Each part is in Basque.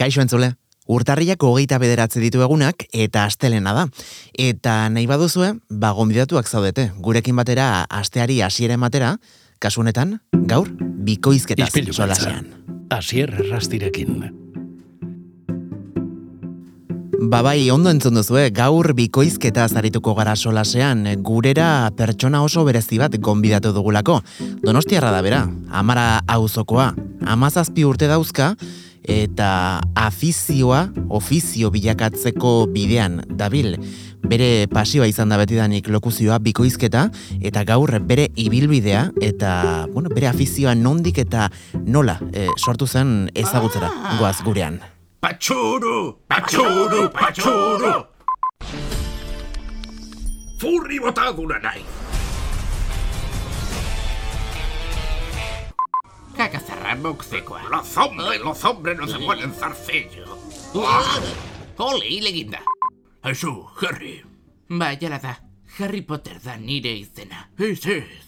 Kaixo entzule, urtarriak hogeita bederatze ditu egunak eta astelena da. Eta nahi baduzue, ba gombidatuak zaudete, gurekin batera asteari hasiera ematera, kasu honetan, gaur, bikoizketa solasean. Asier errastirekin. Babai, ondo entzun duzue, gaur bikoizketa zarituko gara solasean, gurera pertsona oso berezi bat gonbidatu dugulako. Donostiarra da bera, amara auzokoa, amazazpi urte dauzka, eta afizioa, ofizio bilakatzeko bidean dabil. Bere pasioa izan da betidanik lokuzioa bikoizketa, eta gaur bere ibilbidea, eta bueno, bere afizioa nondik eta nola e, sortu zen ezagutzera, goaz gurean. Patxuru! Patxuru! Patxuru! Furri botadura nahi! Cacazarra mokzekoa. Los hombres, los hombres no se ponen zarcillo. Ole, hileginda. Eso, Harry. Ba, jala da. Harry Potter da nire izena. Ez ez.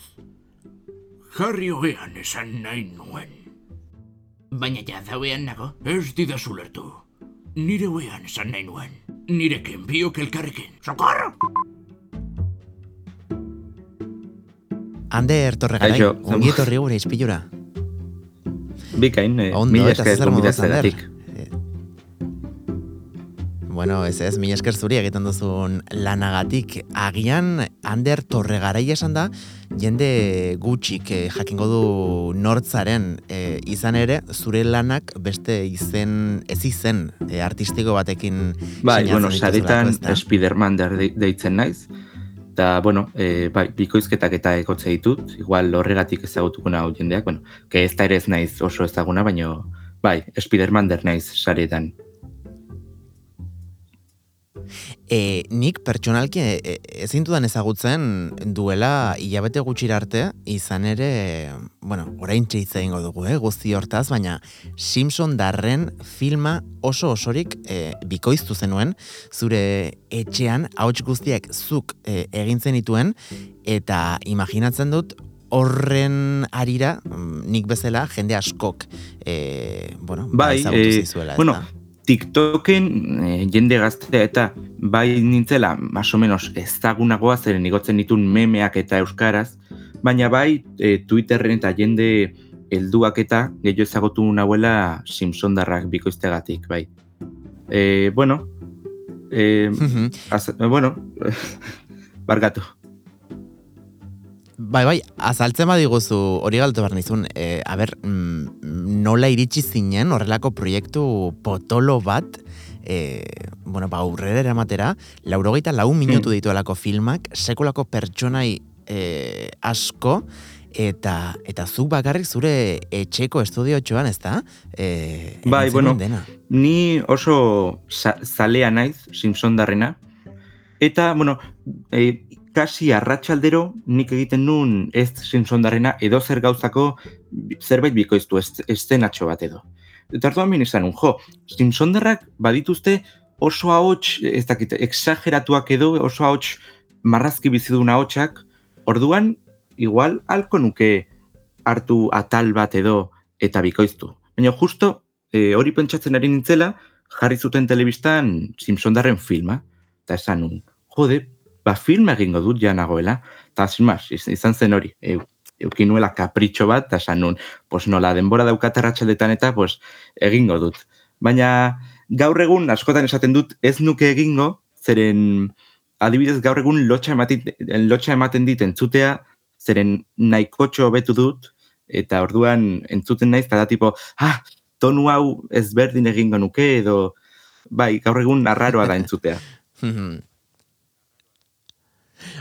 Harry hogean esan nahi nuen. Baina ja dauean nago. Ez didazu lertu. Nire hogean esan nahi nuen. Nirekin biok elkarrekin. Socorro! Hande ertorregarai, Kaixo, ongi etorri gure izpilura. Bikain, eh, Ondo, mila esker gonbidatzeagatik. Ander? Eh, Bueno, ez ez, mila esker zuri egiten duzun lanagatik. Agian, Ander Torregarai esan da, jende gutxik eh, jakingo du nortzaren eh, izan ere, zure lanak beste izen, ez izen eh, artistiko batekin Bai, bueno, saretan ezta? Spiderman der de- deitzen naiz. Eta, bueno, e, bai, bikoizketak eta ekotze ditut, igual horregatik ezagutuko hau jendeak, bueno, que ez da ere ez naiz oso ezaguna, baino, bai, Spiderman der naiz saretan. E, nik pertsonalki e, e, ezin dudan ezagutzen duela hilabete gutxira arte, izan ere, bueno, orain hitz egingo dugu, eh, guzti hortaz, baina Simpson darren filma oso osorik e, bikoiztu zenuen, zure etxean ahots guztiak zuk e, egin zenituen, eta imaginatzen dut horren arira, mm, nik bezala, jende askok, e, bueno, ba, Bai, ezagutu eh, zizuela, bueno, ezta? TikToken eh, jende gaztea eta bai nintzela, más o menos, ezagunagoa zeren igotzen ditun memeak eta euskaraz, baina bai eh, Twitterren eta jende helduak eta gehiago ezagutu nahuela Simpsondarrak bikoiztegatik, bai. E, bueno, e, az, bueno, bargatu. Bai, bai, azaltzen badiguzu hori galtu behar nizun, e, a ber, mm, nola iritsi zinen horrelako proiektu potolo bat, e, bueno, ba, aurrera eramatera, laurogeita lau minutu Hmm. dituelako filmak, sekulako pertsonai e, asko, eta eta zuk bakarrik zure etxeko estudio txoan, ez da? E, Bai, bueno, dena. Ni oso za- zalea naiz Simpsondarrena, eta, bueno, e, kasi arratsaldero nik egiten nun ez Simpsondarrena edo zer gauzako zerbait bikoiztu, eszenatxo bat edo. Eta hartuan bin izan, un, jo, Simpsondarrak badituzte oso ahots, ez dakit, exageratuak edo, oso ahots marrazki bizidun ahotsak, orduan, igual, halko nuke hartu atal bat edo eta bikoiztu. Baina justo, e, hori pentsatzen ari nintzela, jarri zuten telebistan Simpsondarren filma, eta esan nun, jode, ba filma egingo dut ja nagoela, eta iz- izan zen hori, e, eukin nuela kapritxo bat, eta esan nun, pues nola, denbora daukat arratsaldetan eta, pues, egingo dut. Baina, gaur egun, askotan esaten dut, ez nuke egingo, zeren, adibidez, gaur egun lotxa ematen, lotxa ematen dit entzutea, zeren nahikotxo hobetu dut, eta orduan entzuten naiz, eta da tipo, ah, tonu hau ezberdin egingo nuke, edo, bai, gaur egun arraroa da entzutea.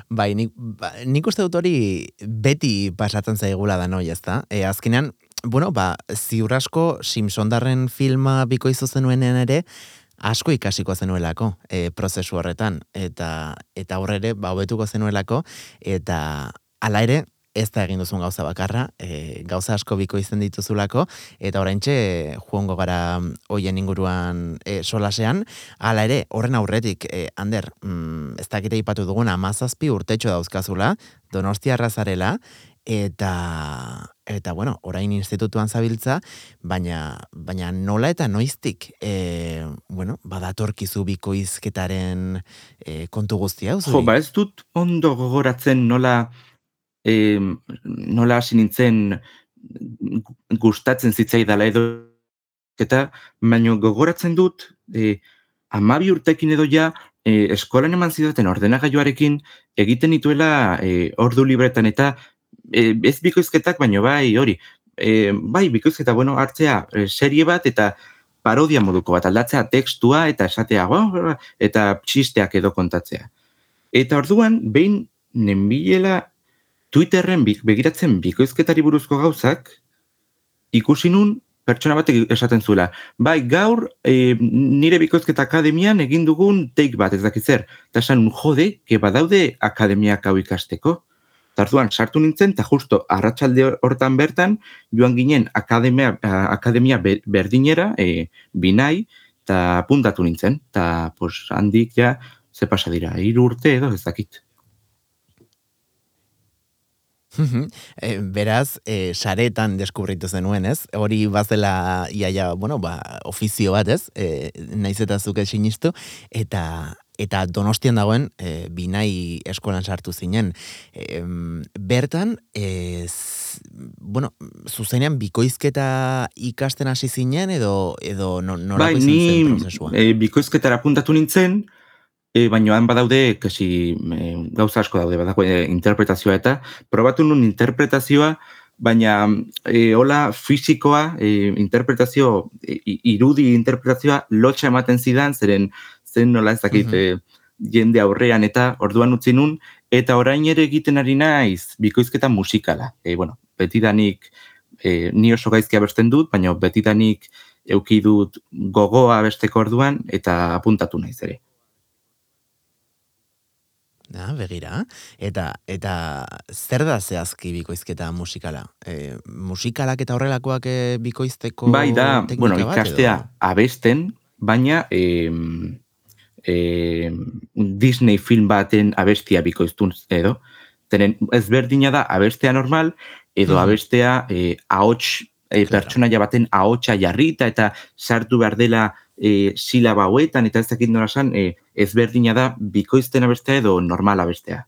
Bai, nik, ba, nik uste dut hori beti pasatzen zaigula da noi, ezta? E, azkenean, bueno, ba, ziur asko Simpsondarren filma bikoizu zenuenean ere, asko ikasiko zenuelako e, prozesu horretan, eta eta horrere, ba, hobetuko zenuelako, eta hala ere, ez da egin duzun gauza bakarra, e, gauza asko biko izen dituzulako, eta oraintxe joango gara hoien inguruan e, solasean, hala ere, horren aurretik, e, Ander, mm, ez dakite ipatu dugun amazazpi urtetxo dauzkazula, donostia arrazarela, eta eta bueno, orain institutuan zabiltza, baina baina nola eta noiztik e, bueno, badatorkizu bikoizketaren e, kontu guztia Jo, ba ez dut ondo gogoratzen nola e, nola hasi nintzen gustatzen zitzaidala edo eta baino gogoratzen dut e, amabi urtekin edo ja e, eskolan eman zidaten ordenagailuarekin egiten dituela e, ordu libretan eta e, ez bikoizketak, baino bai, hori, e, bai, bikoizketa, bueno, hartzea e, serie bat eta parodia moduko bat, aldatzea tekstua eta esatea, eta txisteak edo kontatzea. Eta orduan, behin nenbilela Twitterren begiratzen bikoizketari buruzko gauzak, ikusi nun pertsona batek esaten zuela. Bai, gaur e, nire bikoizketa akademian egin dugun take bat, ez dakit zer. Eta esan, jode, que badaude akademiak hau ikasteko. Tarduan, sartu nintzen, eta justo, arratsalde hortan bertan, joan ginen akademia, akademia berdinera, e, binai, eta puntatu nintzen, eta pues, handik ja, ze pasa dira, hiru urte edo ez dakit. E, beraz, e, saretan deskubritu zenuen, ez? Hori bazela iaia, bueno, ba, ofizio bat, ez? E, naiz eta zuke sinistu, eta eta donostian dagoen e, binai eskolan sartu zinen. E, bertan, e, bueno, zuzenean bikoizketa ikasten hasi zinen edo, edo no, bai, ni, prozesua? E, bikoizketara puntatu nintzen, E, baina han badaude, kasi, e, gauza asko daude, badako e, interpretazioa eta, probatu nun interpretazioa, baina e, hola fisikoa, e, interpretazio, e, irudi interpretazioa lotxa ematen zidan, zeren zen nola ez dakit mm jende aurrean eta orduan utzi nun, eta orain ere egiten ari naiz bikoizketa musikala. E, bueno, betidanik e, ni oso gaizkia abesten dut, baina betidanik euki dut gogoa besteko orduan eta apuntatu naiz ere. Ah, begira. Eta eta zer da zehazki bikoizketa musikala? E, musikalak eta horrelakoak bikoizteko Bai da, bueno, ikastea abesten, baina e, e, Disney film baten abestia bikoiztun edo. Tenen, ezberdina da abestea normal, edo hmm. abestea e, ahots, e, pertsonaia baten ahotsa jarrita eta sartu behar dela e, silaba hauetan, eta ez dakit nola san, e, ezberdina da bikoizten abestea edo normal abestea.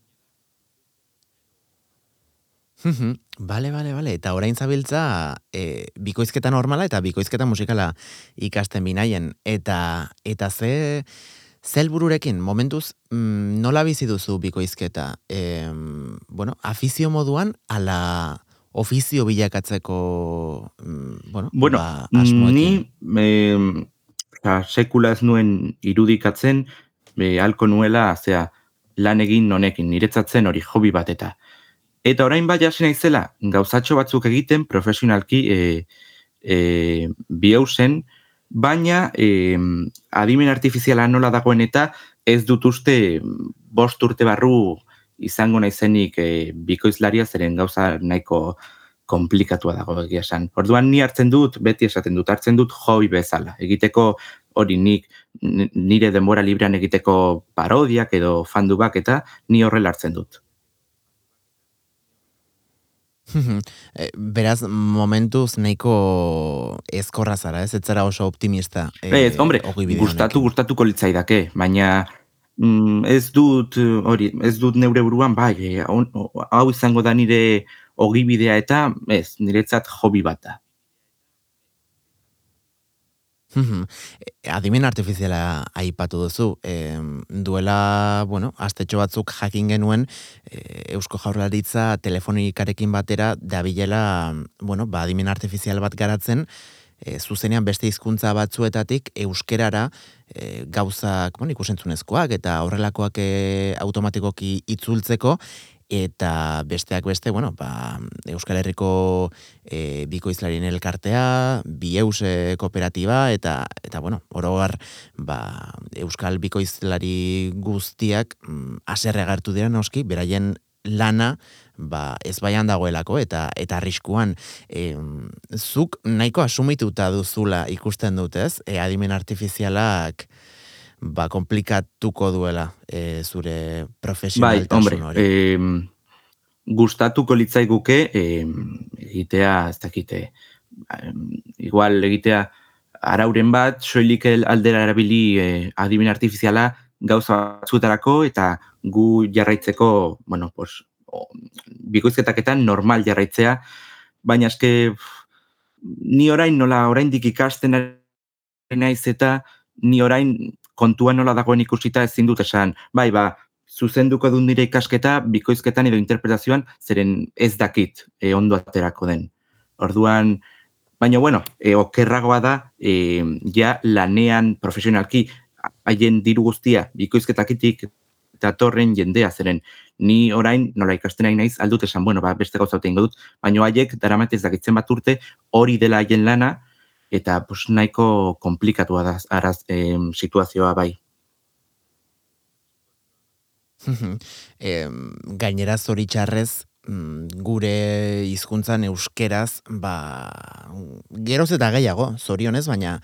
Bale, bale, bale. Eta orain zabiltza e, bikoizketa normala eta bikoizketa musikala ikasten binaien. Eta eta ze zelbururekin, momentuz, mm, nola bizi duzu bikoizketa? E, bueno, afizio moduan, ala ofizio bilakatzeko, mm, bueno, bueno ba, ni e, sekula ez nuen irudikatzen, be, alko nuela, zea, lan egin nonekin, niretzatzen hori hobi bat eta. Eta orain bai hasi naizela, gauzatxo batzuk egiten, profesionalki e, e, bihauzen, baina e, adimen artifiziala nola dagoen eta ez dut uste bost urte barru izango naizenik e, bikoizlaria zeren gauza nahiko komplikatua dago egia esan. Orduan ni hartzen dut, beti esaten dut, hartzen dut hoi bezala. Egiteko hori nik nire denbora librean egiteko parodiak edo fandubak eta ni horrela hartzen dut. Eh, beraz, momentuz nahiko ezkorra zara, ez? Ez oso optimista. E, ez, hombre, gustatu, gustatuko litzaidake, baina mm, ez dut, hori, ez dut neure buruan, bai, hau izango da nire ogibidea eta, ez, niretzat hobi bat da. Adimen artifiziala aipatu duzu, e, duela, bueno, astetxo batzuk jakin genuen e, Eusko Jaurlaritza telefonikarekin batera dabilela, bueno, ba, adimen artifizial bat garatzen, e, zuzenean beste hizkuntza batzuetatik euskerara e, gauzak, bueno, ikusentzunezkoak eta horrelakoak e, automatikoki itzultzeko, eta besteak beste, bueno, ba, Euskal Herriko e, bikoizlarien elkartea, bieus kooperatiba, eta, eta bueno, orogar, ba, Euskal bikoizlari guztiak mm, aserre agertu dira noski, beraien lana, ba, ez baian dagoelako, eta eta arriskuan, e, zuk nahiko asumituta duzula ikusten dutez, e, adimen artifizialak, ba, komplikatuko duela e, zure profesionaltasun bai, hombre, hori. gustatuko litzaiguke e, egitea, ez dakite, igual egitea arauren bat, soilik aldera erabili e, adimen artifiziala gauza batzuetarako eta gu jarraitzeko, bueno, pues, bikoizketaketan normal jarraitzea, baina eske ni orain nola oraindik ikasten naiz eta ni orain kontua nola dagoen ikusita ezin dut esan. Bai, ba, zuzenduko dut nire ikasketa bikoizketan edo interpretazioan zeren ez dakit e, ondo aterako den. Orduan, baina bueno, e, okerragoa da e, ja lanean profesionalki haien diru guztia bikoizketakitik eta torren jendea zeren ni orain nola ikasten nahi naiz aldut esan, bueno, ba, beste gauza dut, baina haiek daramatez dakitzen bat urte hori dela haien lana eta pues, nahiko komplikatua da araz situazioa bai. e, gainera zoritxarrez mm, gure hizkuntzan euskeraz ba, geroz eta gehiago, zorionez, baina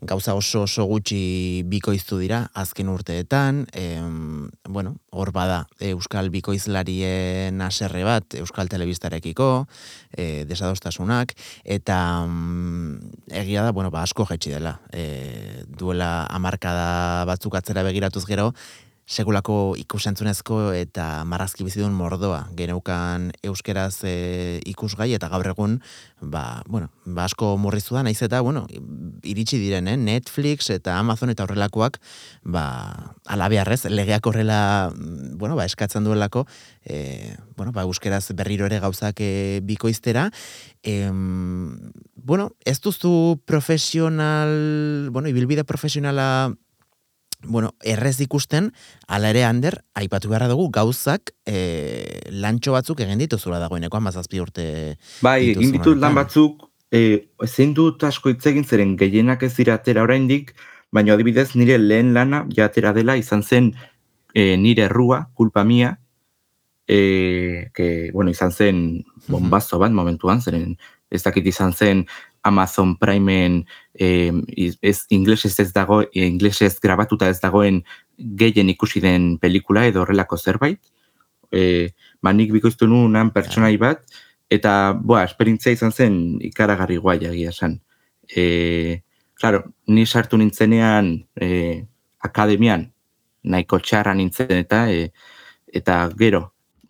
gauza oso oso gutxi bikoiztu dira azken urteetan, em, bueno, hor bada Euskal Bikoizlarien aserre bat Euskal Telebistarekiko, e, desadostasunak, eta mm, egia da, bueno, ba, asko jetxi dela, e, duela amarkada batzuk atzera begiratuz gero, sekulako ikusentzunezko eta marrazki bizidun mordoa geneukan euskeraz e, ikusgai eta gaur egun ba, bueno, ba asko murrizu da, naiz eta bueno, iritsi diren, eh? Netflix eta Amazon eta horrelakoak ba, alabearrez, legeak horrela bueno, ba, eskatzen duelako e, bueno, ba, euskeraz berriro ere gauzak e, bikoiztera e, bueno, ez duzu profesional bueno, ibilbide profesionala bueno, errez ikusten, ala ere hander, aipatu beharra dugu, gauzak e, lantxo batzuk egin dituzula dagoeneko, amazazpi urte Bai, egin ditut lan batzuk, e, zein dut asko itzegin zeren gehienak ez dira atera oraindik, baina adibidez nire lehen lana jatera dela izan zen e, nire errua, kulpa mia, e, que, bueno, izan zen bombazo bat momentuan, zeren ez dakit izan zen Amazon Primeen eh, ez inglesez ez dago, inglesez grabatuta ez dagoen gehien ikusi den pelikula edo horrelako zerbait. E, ba, nik bikoiztu nunan pertsonai bat, eta, boa, esperintzia izan zen ikaragarri guai egia esan. E, claro, ni sartu nintzenean e, akademian, nahiko txarra nintzen eta e, eta gero,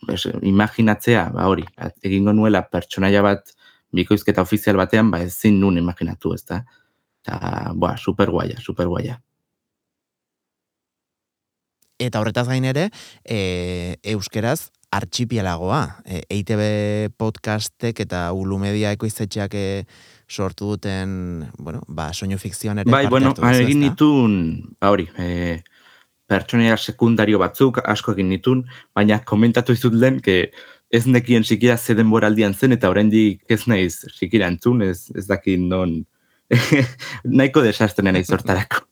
es, imaginatzea, ba hori, egingo nuela pertsonaia bat bikoizketa ofizial batean, ba ezin nun imaginatu, ezta? Eta, boa, super guaia, super guaia. Eta horretaz gain ere, e, euskeraz, artxipialagoa. E, EITB podcastek eta Ulu Media ekoiztetxeak e, sortu duten, bueno, ba, soinu fikzioan ere bai, bueno, egin nitun, ba hori, e, pertsonia sekundario batzuk, asko egin nitun, baina komentatu izut lehen, que ez nekien sikia ze denboraldian zen eta oraindik ez naiz sikia entzun, ez, ez dakit non nahiko desastren naiz hortarako.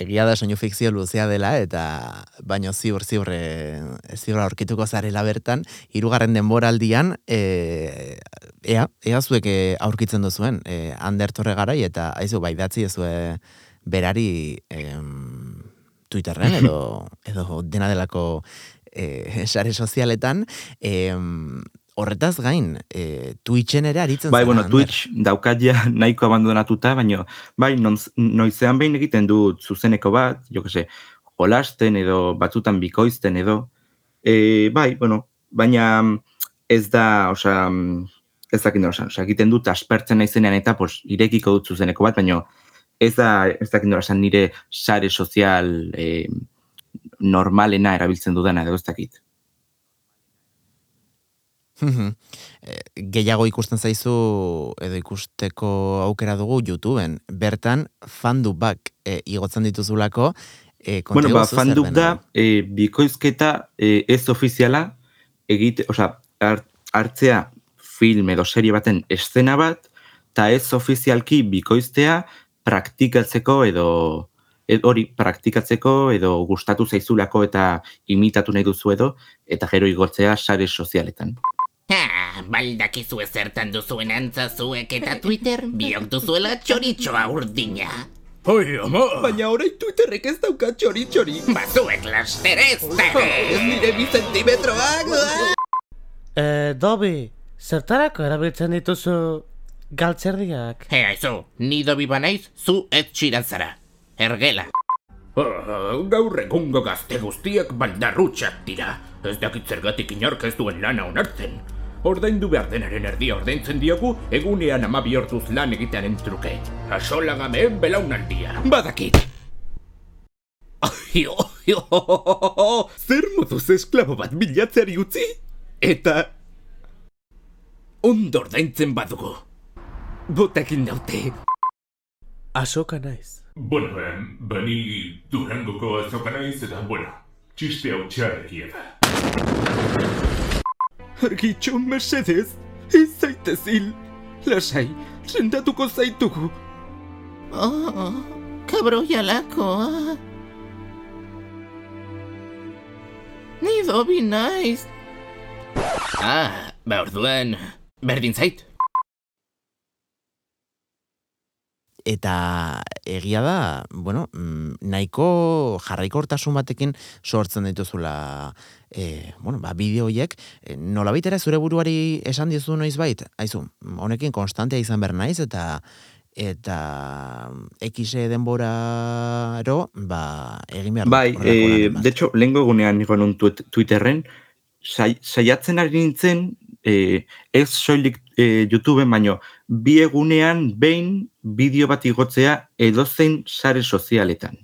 Egia da soinu fikzio luzea dela eta baino ziur ziur e, ziur aurkituko zarela bertan hirugarren denboraldian e, ea ea zuek e, aurkitzen duzuen e, Ander Torregarai eta aizu bai datzi ezue berari em, Twitterren edo edo dena delako e, sare sozialetan, e, horretaz gain, e, Twitchen ere aritzen Bai, bueno, Twitch daukat ja nahiko abandonatuta, baina bai, noizean behin egiten du zuzeneko bat, jo que se, jolasten edo batzutan bikoizten edo, e, bai, bueno, baina ez da, osea, ez dakit osea, egiten dut aspertzen naizenean eta pos, irekiko dut zuzeneko bat, baina ez da, ez dakit nire sare sozial eh, normalena erabiltzen dudana edo ez dakit. Eh, gehiago ikusten zaizu edo ikusteko aukera dugu YouTubeen. Bertan fandu bak e, igotzen dituzulako e, Bueno, ba, fanduk da e, bikoizketa e, ez ofiziala egite, osea, hartzea film edo serie baten eszena bat eta ez ofizialki bikoiztea praktikatzeko edo hori praktikatzeko edo gustatu zaizulako eta imitatu nahi duzu edo eta gero igortzea sare sozialetan. Ha, baldakizu ezertan duzuen antza zuek eta Twitter biok duzuela txoritxoa urdina. Oi, ama! Baina orain Twitterrek ez dauka txori-txori. Bazuek laster ez da. Ez nire bi zentimetroak. Eh, Dobi, zertarako erabiltzen dituzu galtzerdiak? He, aizu, ni dobi banaiz, zu ez txiran zara. Ergela. Ah, gaur egungo gazte guztiak baldarrutxak dira. Ez dakit zergatik inork ez duen lana onartzen. Ordaindu behar denaren erdia ordaintzen diogu, egunean ama bihortuz lan egitearen truke. Asolagame belaunaldia. Badakit. Oi, oi, Zer moduz esklabo bat bilatzeari utzi? Eta... Ondo ordaintzen badugu. Botekin daute. Asoka naiz. Bueno, eh, bani Durangoko azoka naiz eta, bueno, txiste hau txarrekia da. Argitxo, mesedez. Ez zaitez hil. Lasai, sendatuko zaitugu. Oh, kabroialakoa. Ni dobi naiz. Ah, ba orduan, berdin zait. Eta egia da, bueno, mm, nahiko jarraikortasun batekin sortzen dituzula e, bueno, ba, bideo horiek, e, nolabait ere zure buruari esan dizu noiz bait, aizu, honekin konstantea izan behar naiz, eta eta X denboraro, ba, egin behar Bai, e, de hecho, lehenko egunean niko nun tuit- Twitterren, sai, saiatzen ari nintzen, e, ez soilik e, YouTubeen, baino, bi egunean behin bideo bat igotzea edozein sare sozialetan.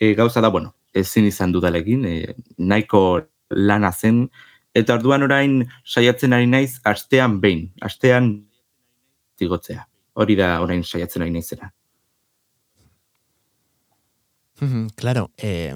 E, gauza da, bueno, ezin izan dudalekin, e, nahiko lana zen, eta orduan orain saiatzen ari naiz astean behin, astean igotzea. Hori da orain saiatzen ari naizera. Mhm, Claro, eh,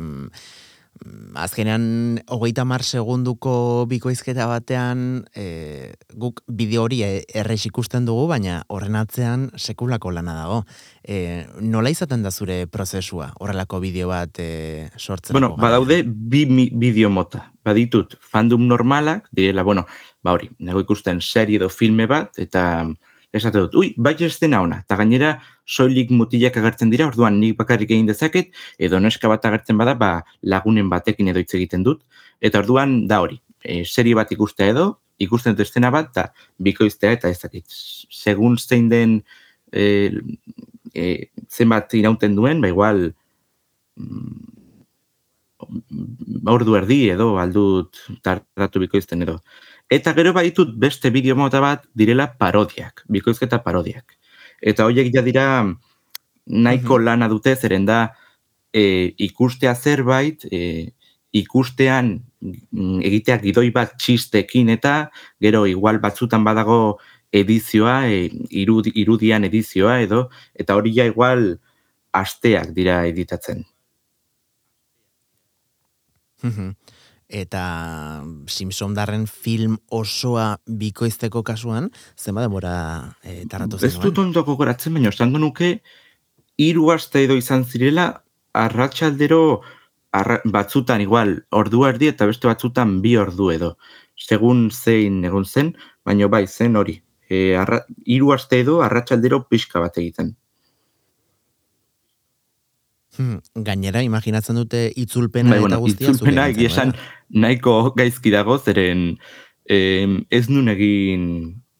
azkenean hogeita mar segunduko bikoizketa batean eh, guk bideo hori eh, errex ikusten dugu, baina horren atzean sekulako lana dago. Eh, nola izaten da zure prozesua horrelako bideo bat eh, sortzen? Bueno, badaude bi bideo mota. Baditut fandom normalak, direla, bueno, ba hori, nago ikusten serie edo filme bat, eta esate dut, ui, bai ez dena ona, eta gainera soilik mutilak agertzen dira, orduan nik bakarrik egin dezaket, edo neska bat agertzen bada, ba lagunen batekin edo hitz egiten dut, eta orduan da hori, e, serie bat ikustea edo, ikusten dut estena bat, eta bikoiztea eta ez dakit. Segun zein den e, e, zenbat irauten duen, ba igual mm, ordu erdi edo aldut tardatu bikoizten edo. Eta gero baditut beste bideo mota bat direla parodiak, bikoizketa parodiak. Eta horiek ja dira nahiko lana dute zeren da e, ikustea zerbait, e, ikustean mm, egitea gidoi bat txistekin eta gero igual batzutan badago edizioa, e, irudi, irudian edizioa edo, eta hori ja igual asteak dira editatzen. Mhm. Eta Simpson darren film osoa bikoizteko kasuan, zenba denbora eh, tarratu Ez zenuen? dut ondo gogoratzen, baina esango nuke hiru aste edo izan zirela arratsaldero arra, batzutan igual ordu erdi eta beste batzutan bi ordu edo. Segun zein egon zen, baina bai zen hori. E, arra, hiru aste edo arratsaldero pixka bat egiten. Hmm, Gainera, imaginatzen dute itzulpena Bai, eta bueno, guztia zure itzulpena egiten egia esan duela. nahiko gaizki dago, zeren em, ez nun egin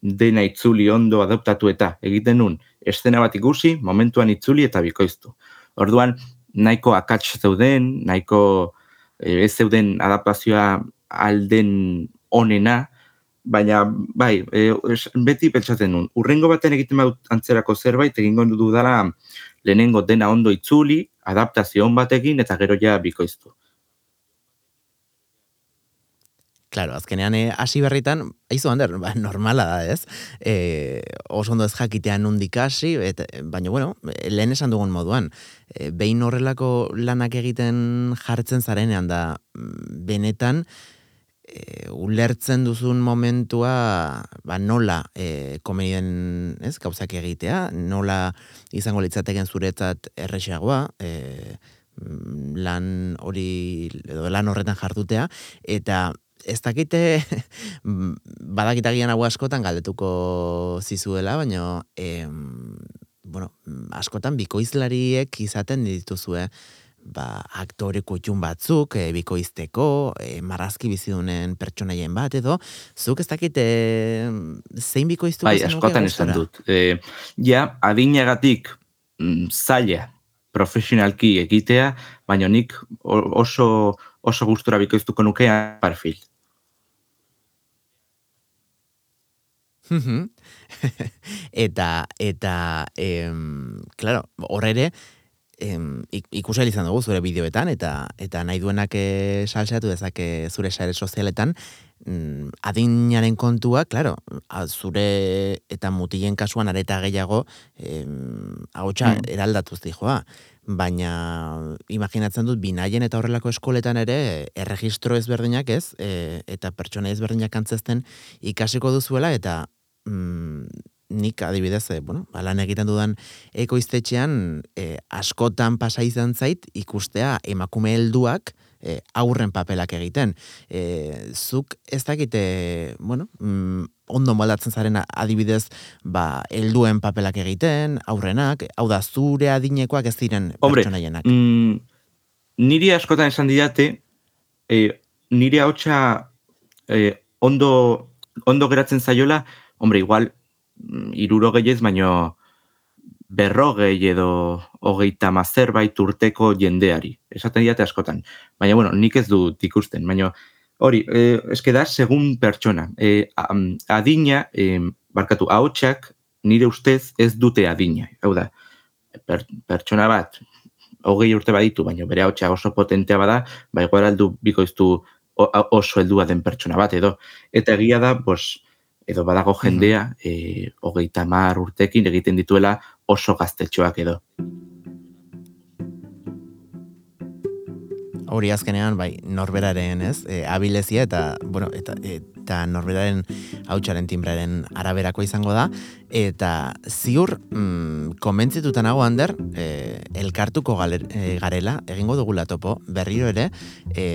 dena itzuli ondo adoptatu eta egiten nun estena bat ikusi, momentuan itzuli eta bikoiztu. Orduan, nahiko akats zeuden, nahiko eh, ez zeuden adaptazioa alden onena, baina bai, e, beti pentsatzen nun, urrengo baten egiten badut antzerako zerbait, egingo dudala lehenengo dena ondo itzuli, adaptazio batekin eta gero ja bikoiztu. Claro, azkenean eh, hasi berritan, aizu Ander, ba, normala da, ez? E, oso ondo ez jakitean nundik hasi, baina, bueno, eh, lehen esan dugun moduan, e, behin horrelako lanak egiten jartzen zarenean da, mm, benetan, e, ulertzen duzun momentua ba, nola e, komedien ez, gauzak egitea, nola izango litzateken zuretzat erresagoa, e, mm, lan hori, edo lan horretan jardutea, eta ez dakite badakitagian hau askotan galdetuko zizuela, baina em, bueno, askotan bikoizlariek izaten dituzue, ba, aktore kutxun batzuk, e, bikoizteko, e, marrazki bizidunen pertsonaien bat, edo, zuk ez dakit, e, zein bikoiztu Bai, askotan esan dut. E, ja, adinagatik mm, zaila profesionalki egitea, baina nik oso oso gustura bikoiztuko nukea perfil. Eta, eta, em, claro, hor ere, em, ik- ikusi ahal izan dugu zure bideoetan, eta eta nahi duenak eh, salseatu dezake zure sare sozialetan, mm, adinaren kontua, claro, zure eta mutilen kasuan areta gehiago, em, ahotsa Mm. eraldatuz dijoa. Baina imaginatzen dut binaien eta horrelako eskoletan ere erregistro ezberdinak ez, e, eta pertsona ezberdinak antzezten ikasiko duzuela eta mm, nik adibidez, e, bueno, lan egiten dudan ekoiztetxean e, askotan pasa izan zait ikustea emakume helduak e, aurren papelak egiten. E, zuk ez dakite, bueno, mm, ondo moldatzen zaren adibidez, ba, helduen papelak egiten, aurrenak, hau da, zure adinekoak ez diren Hombre, pertsonaienak. Mm, niri askotan esan didate, e, nire hautsa e, ondo, ondo geratzen zaiola, hombre, igual, iruro gehiez, baino berrogei edo hogeita mazerbait urteko jendeari. Esaten didate askotan. Baina, bueno, nik ez dut ikusten. Baina, hori, e, eske da, segun pertsona. E, am, adina, e, barkatu, ahotsak nire ustez ez dute adina. Hau da, per, pertsona bat, hogei urte baditu, baina bere hautsa oso potentea bada, ba igual aldu bikoiztu oso heldua den pertsona bat edo. Eta egia da, bos, edo badago jendea, e, hogeita mar urtekin egiten dituela oso gaztetxoak edo. hori azkenean bai norberaren, ez? E, abilezia eta bueno, eta eta norberaren hautsaren timbraren araberako izango da eta ziur mm, konbentzituta nago Ander, e, elkartuko galer, e, garela egingo dugula topo berriro ere e,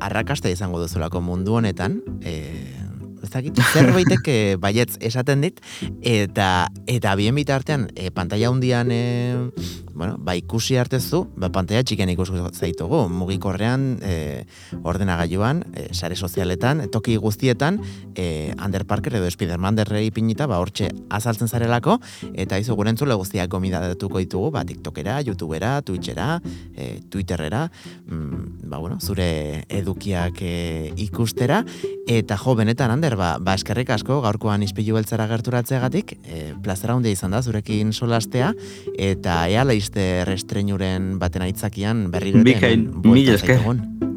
arrakasta izango duzulako mundu honetan, e, ez dakit, zerbaitek eh, baietz esaten dit, eta eta bien bitartean, e, pantalla hundian, e, bueno, ba ikusi artezu, ba pantalla txiken ikusko zaitugu, mugikorrean, e, ordenagailuan, e, sare sozialetan, toki guztietan, e, Ander Parker edo Spiderman derrei pinita, ba hortxe azaltzen zarelako, eta izu gure entzule guztiak gomidatuko ditugu, ba TikTokera, YouTubera, Twitchera, e, Twitterera, mm, ba bueno, zure edukiak e, ikustera, eta jo, benetan, Ander, ba, ba eskerrik asko gaurkoan ispilu beltzara gerturatzeagatik, e, plazera handia izan da zurekin solastea, eta ea laizter estreinuren baten aitzakian berriro ere Bikain, mila esker.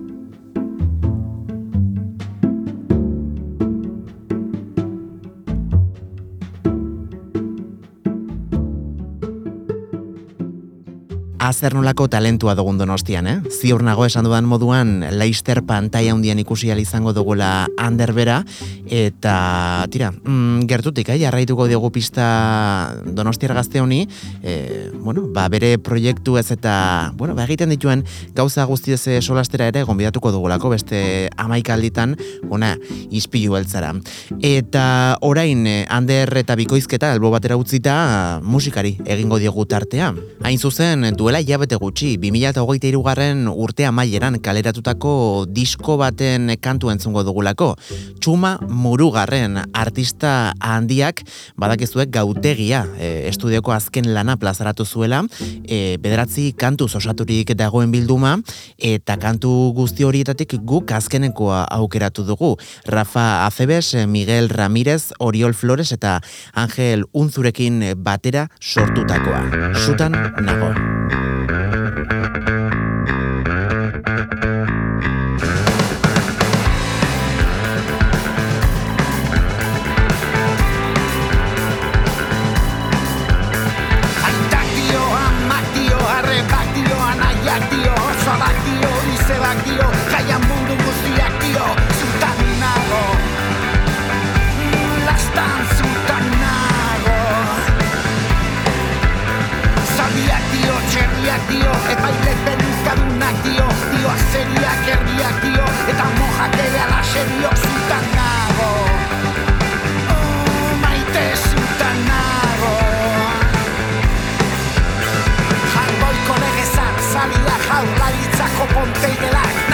Azer nolako talentua dugun donostian, eh? Ziur nago esan dudan moduan, Leister pantaia handian ikusi izango dugula Ander bera, eta, tira, mm, gertutik, eh? jarraituko diogu pista donostiar gazte honi, e, bueno, ba, bere proiektu ez eta, bueno, ba, egiten dituen gauza guztiez eh, solastera ere gonbidatuko dugulako beste amaika alditan, ona, ispilu beltzara. Eta orain, eh, Ander eta bikoizketa albo batera utzita musikari egingo diogu tartea. Hain zuzen, duela hilabete gutxi, 2008 garren urte amaieran kaleratutako disko baten kantu entzungo dugulako. Txuma Murugarren artista handiak badakizuek gautegia e, estudioko azken lana plazaratu zuela, e, bederatzi kantuz osaturik dagoen bilduma, eta kantu guzti horietatik guk azkenekoa aukeratu dugu. Rafa Acebes, Miguel Ramírez, Oriol Flores eta Angel Unzurekin batera sortutakoa. Sutan nago. Osabak dio, izebak dio, jaian mundu guztiak dio, zutan nago. Lastan zutan nago. Zabiak dio, txerriak dio, epailek benizkadunak dio, dio azeriak erdiak dio, eta mojak ere alaxe dio, zutan Ponte y Velar.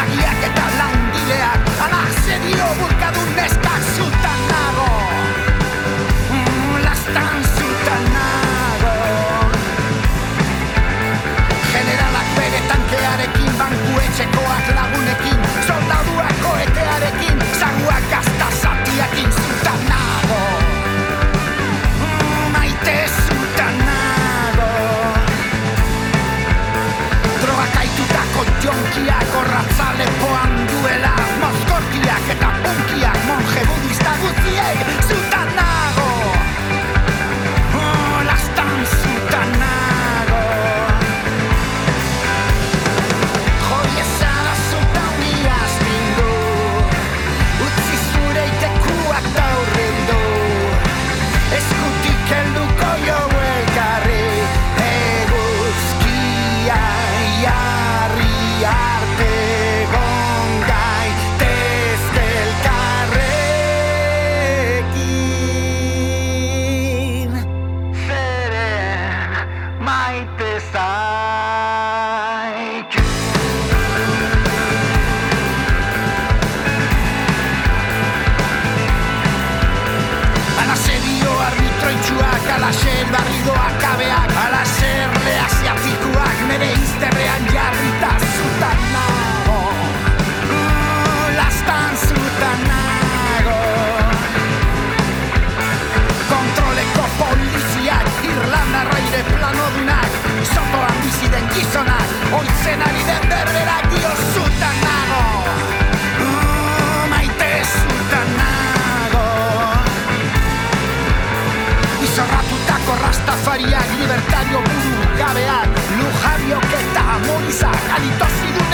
Alito sido un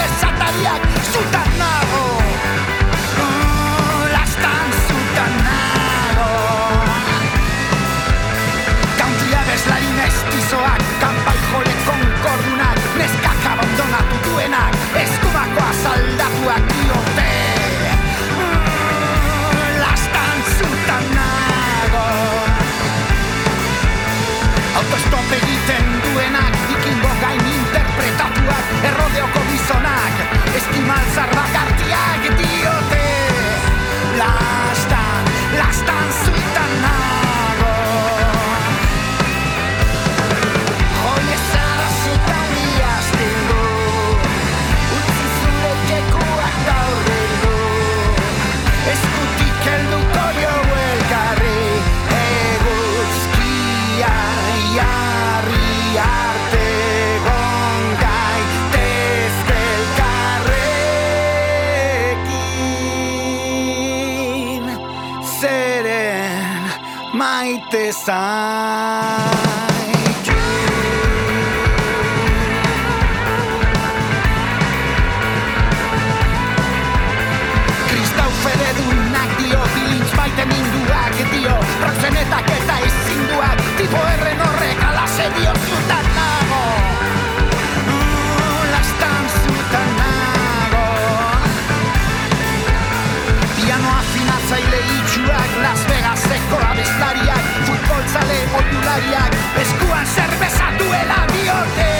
zutarnak estatuak errodeoko bizonak, estimal zarbaka sientes. Ah. zelariak Eskuan zerbeza duela bi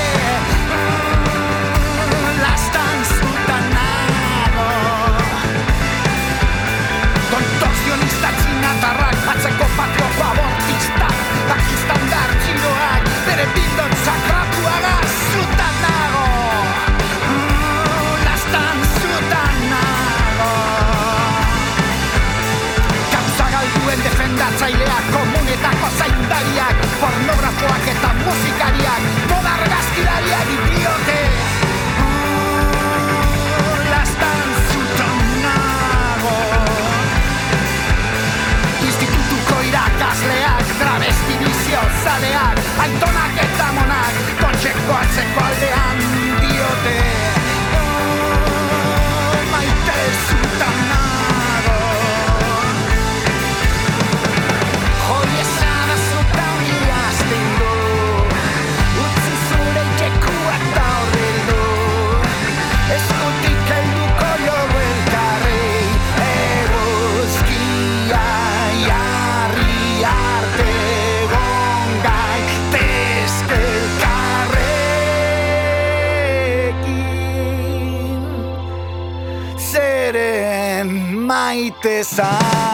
ってさ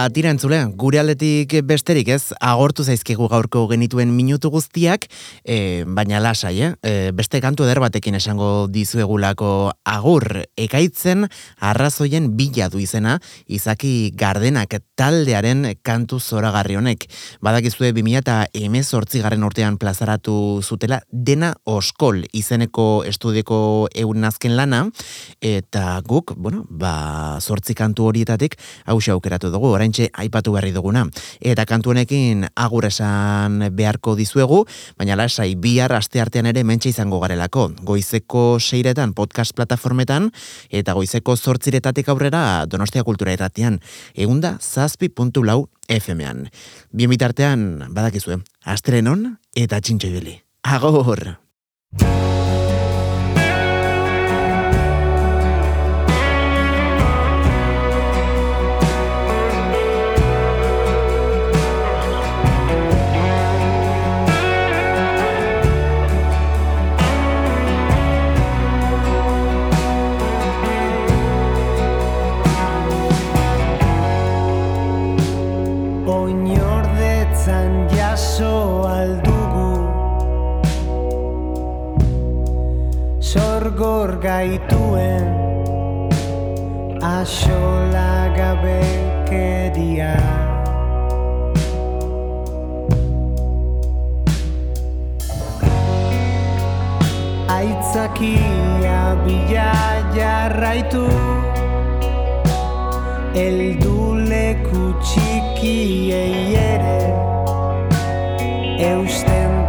Ba, tira entzule, gure aldetik besterik ez, agortu zaizkigu gaurko genituen minutu guztiak, e, baina lasai, eh? E, beste kantu eder batekin esango dizuegulako agur, ekaitzen arrazoien bila du izena, izaki gardenak taldearen kantu zoragarri honek. Badakizue 2018 garren urtean plazaratu zutela dena oskol izeneko estudioko eun azken lana, eta guk, bueno, ba, sortzi kantu horietatik hau aukeratu dugu, orain oraintxe aipatu berri duguna. Eta kantu honekin agur esan beharko dizuegu, baina lasai bihar aste artean ere mentxe izango garelako. Goizeko seiretan podcast plataformetan, eta goizeko zortziretatik aurrera Donostia Kultura erratian. Egunda zazpi puntu lau FM-an. Bien bitartean, badakizue, astrenon eta txintxo ibili. Agor! Oinordetzan jaso aldugu Sorgor gaituen Asola gabekeria Aitzakia bila jarraitu Eldu leku txikiei ere Eusten